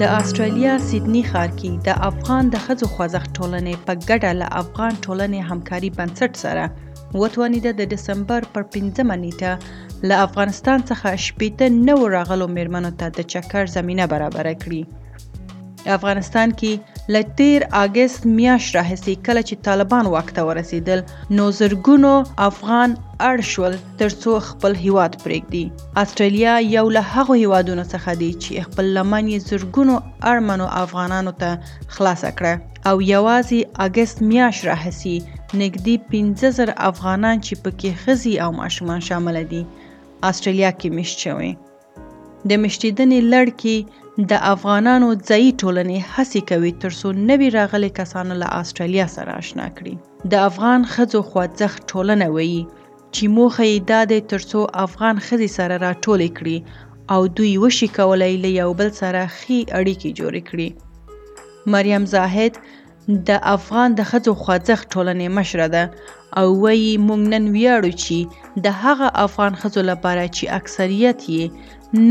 د استرالیا سیدنی ښار کې د افغان د ښځو خوځښت ټولنې په ګډه له افغان ټولنې همکاري بنسټ سره وتوانیده د دسمبر پر 15 نیټه له افغانستان څخه شپېته نوو راغلو میرمنو ته د چکر زمینه برابره کړي افغانستان کې له تیر اګست میاشت راهیسې کله چې طالبان واک ته ورسېدل نو زرګونو افغان اړ شول ترڅو خپل هیواد پرېږدي استرالیا یو له هغو هیوادونو څخه دی چې خپل لمن یې زرګونو اړمنو افغانانو ته خلاصه کړه او یوازې اګست میاشت راهسي نږدې پنځه زر افغانان چې پکې ښځي او ماشومان شامل دي آسټرالیا کې میشت شوي د میشتېدنې لړ کې د افغانانو ځایي ټولنې هڅې کوي ترڅو نوي راغلي کسان له آسټرالیا سره آشنا کړي د افغان ښځو خوځښت ټولنه ویي چې موخه یې دا دی تر څو افغان ښځې سره را ټولې کړي او دوی وشي کولای له یو بل سره ښې اړیکې جوړې کړي. مریم زاهد د افغان د ښځو خوځښت ټولنې مشره ده او وایي موږ نن ویاړو چې د هغه افغان ښځو لپاره چې اکثریت یې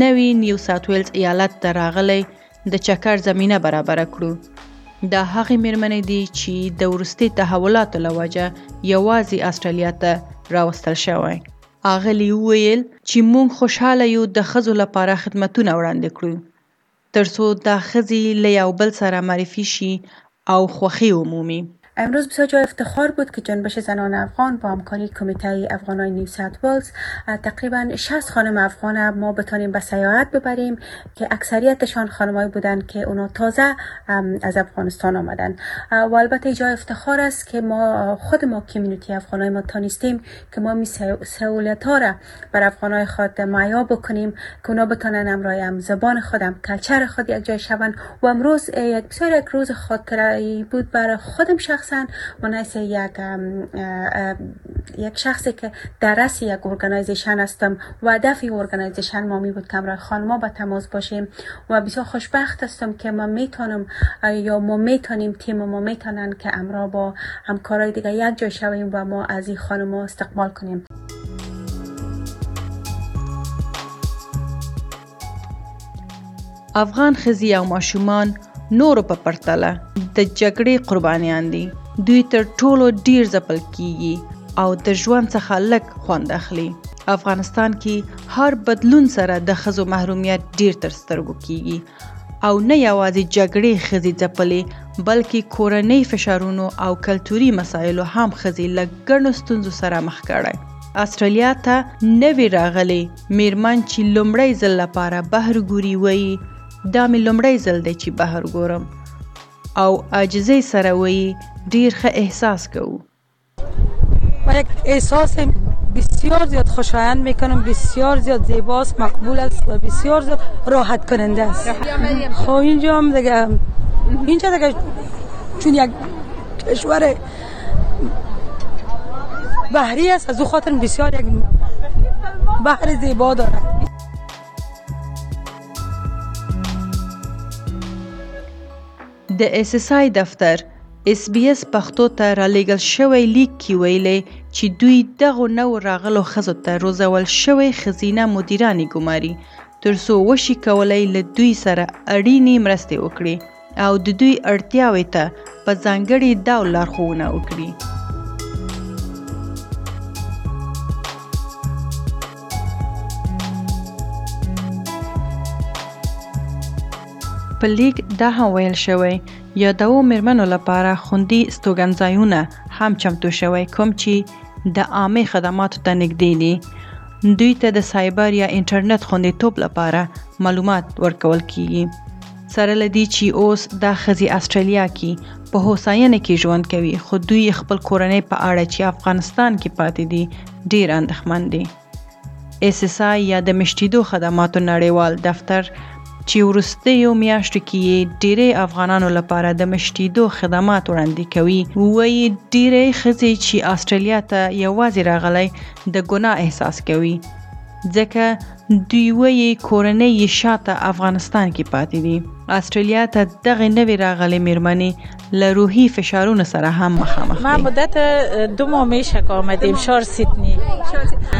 نوی نیو ساوت ویلز ایالت ته راغلی د چکر زمینه برابره کړو. دا هغې میرمنې دي چې د وروستي تحولاتو له وجه یوازې استرالیا ته راوستل شوی. اغلي وویل چې موږ خوشحاله یو د ښځو لپاره خدمتونه وړاندې کړو ترڅو دا ښځې له یو بل سره معرفي شي او خوښي ومومي. امروز بسیار جای افتخار بود که جنبش زنان افغان با همکاری کمیته افغانای نیو ساوت ولز تقریبا 60 خانم افغان ما بتانیم به سیاحت ببریم که اکثریتشان خانمایی بودن که اونا تازه از افغانستان آمدن و البته جای افتخار است که ما خود ما کمیونیتی افغانای ما تانیستیم که ما می سهولت ها را بر افغانای خود معیا بکنیم که اونا بتانن هم زبان خودم کلچر خود یک جای شوند و امروز یک یک روز خاطره بود برای خودم شخص شخصا یک یک شخصی که در رس یک ارگنایزیشن هستم و هدف ارگنایزیشن ما می بود که همراه خانما به تماس باشیم و بسیار خوشبخت هستم که ما میتونم یا ما میتونیم تیم ما میتونن که امرا با همکارای دیگه یک جای شویم و ما از این خانم استقبال کنیم افغان ښځې او ماشومان نورو په پرتله د جګړې قربانیان دي دوی تر ټولو ډیر ځپل کیږي او د ژوند څخه لږ خوند اخلي افغانستان کې هر بدلون سره د ښځو محرومیت ډیر تر سترګو کیږي او نه یوازې جګړې ښځې ځپلې، بلکې کورنۍ فشارونو او کلتوري مسایلو هم ښځې له ګڼو ستونزو سره مخ کړی. اسټرالیا ته نوې راغلې مېرمن چې لومړی ځل لپاره بهر ګوري وایي، دا مې لومړی ځل دی چې بهر ګورم او عاجزۍ سره وایي، ډېر ښه احساس کوو. من یک احساس بسیار زیاد خوشایند میکنم بسیار زیاد زیباست مقبول است و بسیار زیاد راحت کننده است خب اینجا هم دیگه اینجا دیگه چون یک کشور بحری است از او خاطر بسیار یک بحر زیبا دارد د اېس اېس آی دفتر اېس بي اېس پښتو ته رالېږل شوی لیک کې ویلي چې دوی دغو نوو راغلو ښځو ته روزول شوې ښځینه مدیرانې ګماري ترڅو وشي کولای له دوی سره اړینې مرستې وکړي او د دوی اړتیاوې ته په ځانګړي ډول لارښوونه وکړي. په لیک دا هم ویل شوی، یادوو مېرمنو لپاره خوندي ستوګنځایونه هم چمتو شوی کوم چې د عامې خدماتو ته نږدې دي. دوی ته د سایبر یا انټرنت خوندیتوب لپاره معلومات ورکول کېږي. سره له دې چې اوس دا ښځې اسټرالیا کې په هوساینه کې ژوند کوي خو دوی خپل کورنۍ په اړه چې افغانستان کې پاتې دي ډېر اندېښمن دي. ایس ایس آی یا د میشتیدو خدماتو نړیوال دفتر چې وروستیو میاشتو کې یې ډیری افغانانو لپاره د میشتیدو خدمات وړاندې کوي وایي ډیری ښځې چې آسټرالیا ته یوازې راغلی د ګناه احساس کوي ځکه دوی وایي کورنۍ یې شاته افغانستان کې پاتې دي آسټرالیا ته دغې نوې راغلې میرمنې له روحي فشارونو سره هم مخامخ دي ما مدت دو ماه میشه که آمدیم شار سیدنی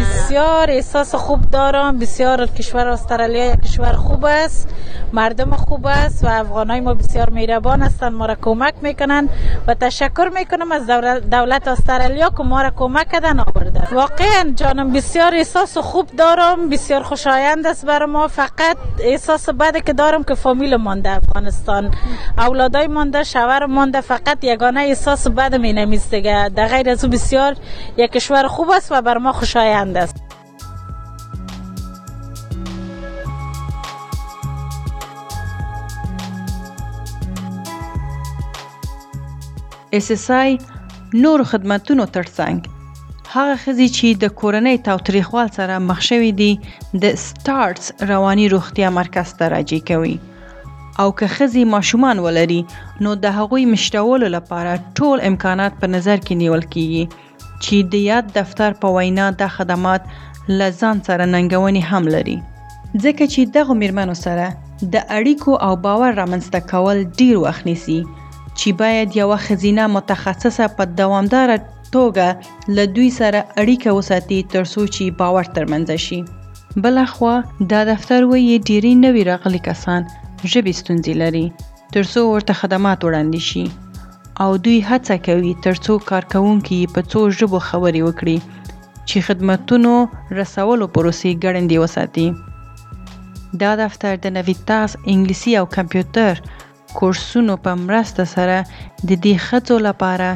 بسیار احساس خوب دارم بسیار کشور استرالیا کشور خوب است مردم خوب است و افغانای ما بسیار مهربان هستند ما را کمک میکنند و تشکر میکنم از دولت استرالیا که ما را کمک کردن آوردن واقعا جانم بسیار احساس خوب دارم بسیار خوشایند است بر ما فقط احساس بده که دارم که فامیل مانده افغانستان اولادای مانده شوهر مانده فقط یگانه احساس بد می نمیست دیگه در غیر از او بسیار یک کشور خوب است و بر ما خوشایند است اس اس آی نور خدمتونو ترڅنګ هغه خزي چې د کورنۍ تاوتریخوال سره مخ شوې دي د سټارټس رواني روغتیا مرکز ته راجع کوي او که خزي ماشومان ولري نو د هغوی مشرولو لپاره ټول امکانات په نظر کې نیول کیږي چي د یاد دفتر په وینا دا خدمات له ځان سره ننګوني هم لري، ځکه چي دغو میرمنو سره د اړیکو او باور رامنځته کول ډیر وخت نیسي چي باید یوه ښځینه متخصصه په دوامداره توګه له دوی سره اړیکه وساتي تر څو چي باور تر منځه شي. بلخوا دا دفتر وایي ډیری نوي راغلي کسان ژبي ستونزي لري تر څو ورته خدمات وړاندې شي او دوی هڅه کوي تر څو کارکوونکي یې په څو ژبو خبرې وکړي چې خدمتونو رسولو پروسې ګړندې وساتي. دا دفتر د نویتاس انګلیسي او کمپیوتر کورسونو په مرسته سره د دې ښځو لپاره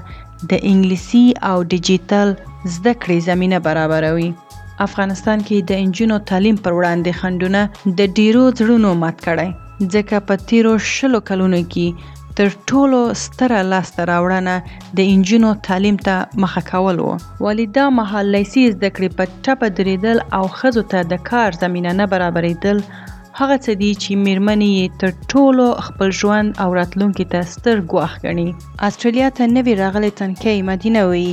د انګلیسي او ډیجیټل زده کړې زمینه برابروي. افغانستان کې د انجونو تعلیم پر وړاندې خنډونه د ډیرو زړونو مات کړی ځکه په تیرو شلو کلونو کې تر ټولو ستره لاسته راوړنه د انجونو تعلیم ته مخه کول و ولی دا مهال لیسی زده کړې په ټپه دریدل او ښځو ته د کار زمینه نه برابریدل هغه څه دي چې میرمنې یې تر ټولو خپل ژوند او راتلونکي ته ستر ګواښ ګڼي. اسټرالیا ته نوې راغلې تنکۍ مدینه وایي،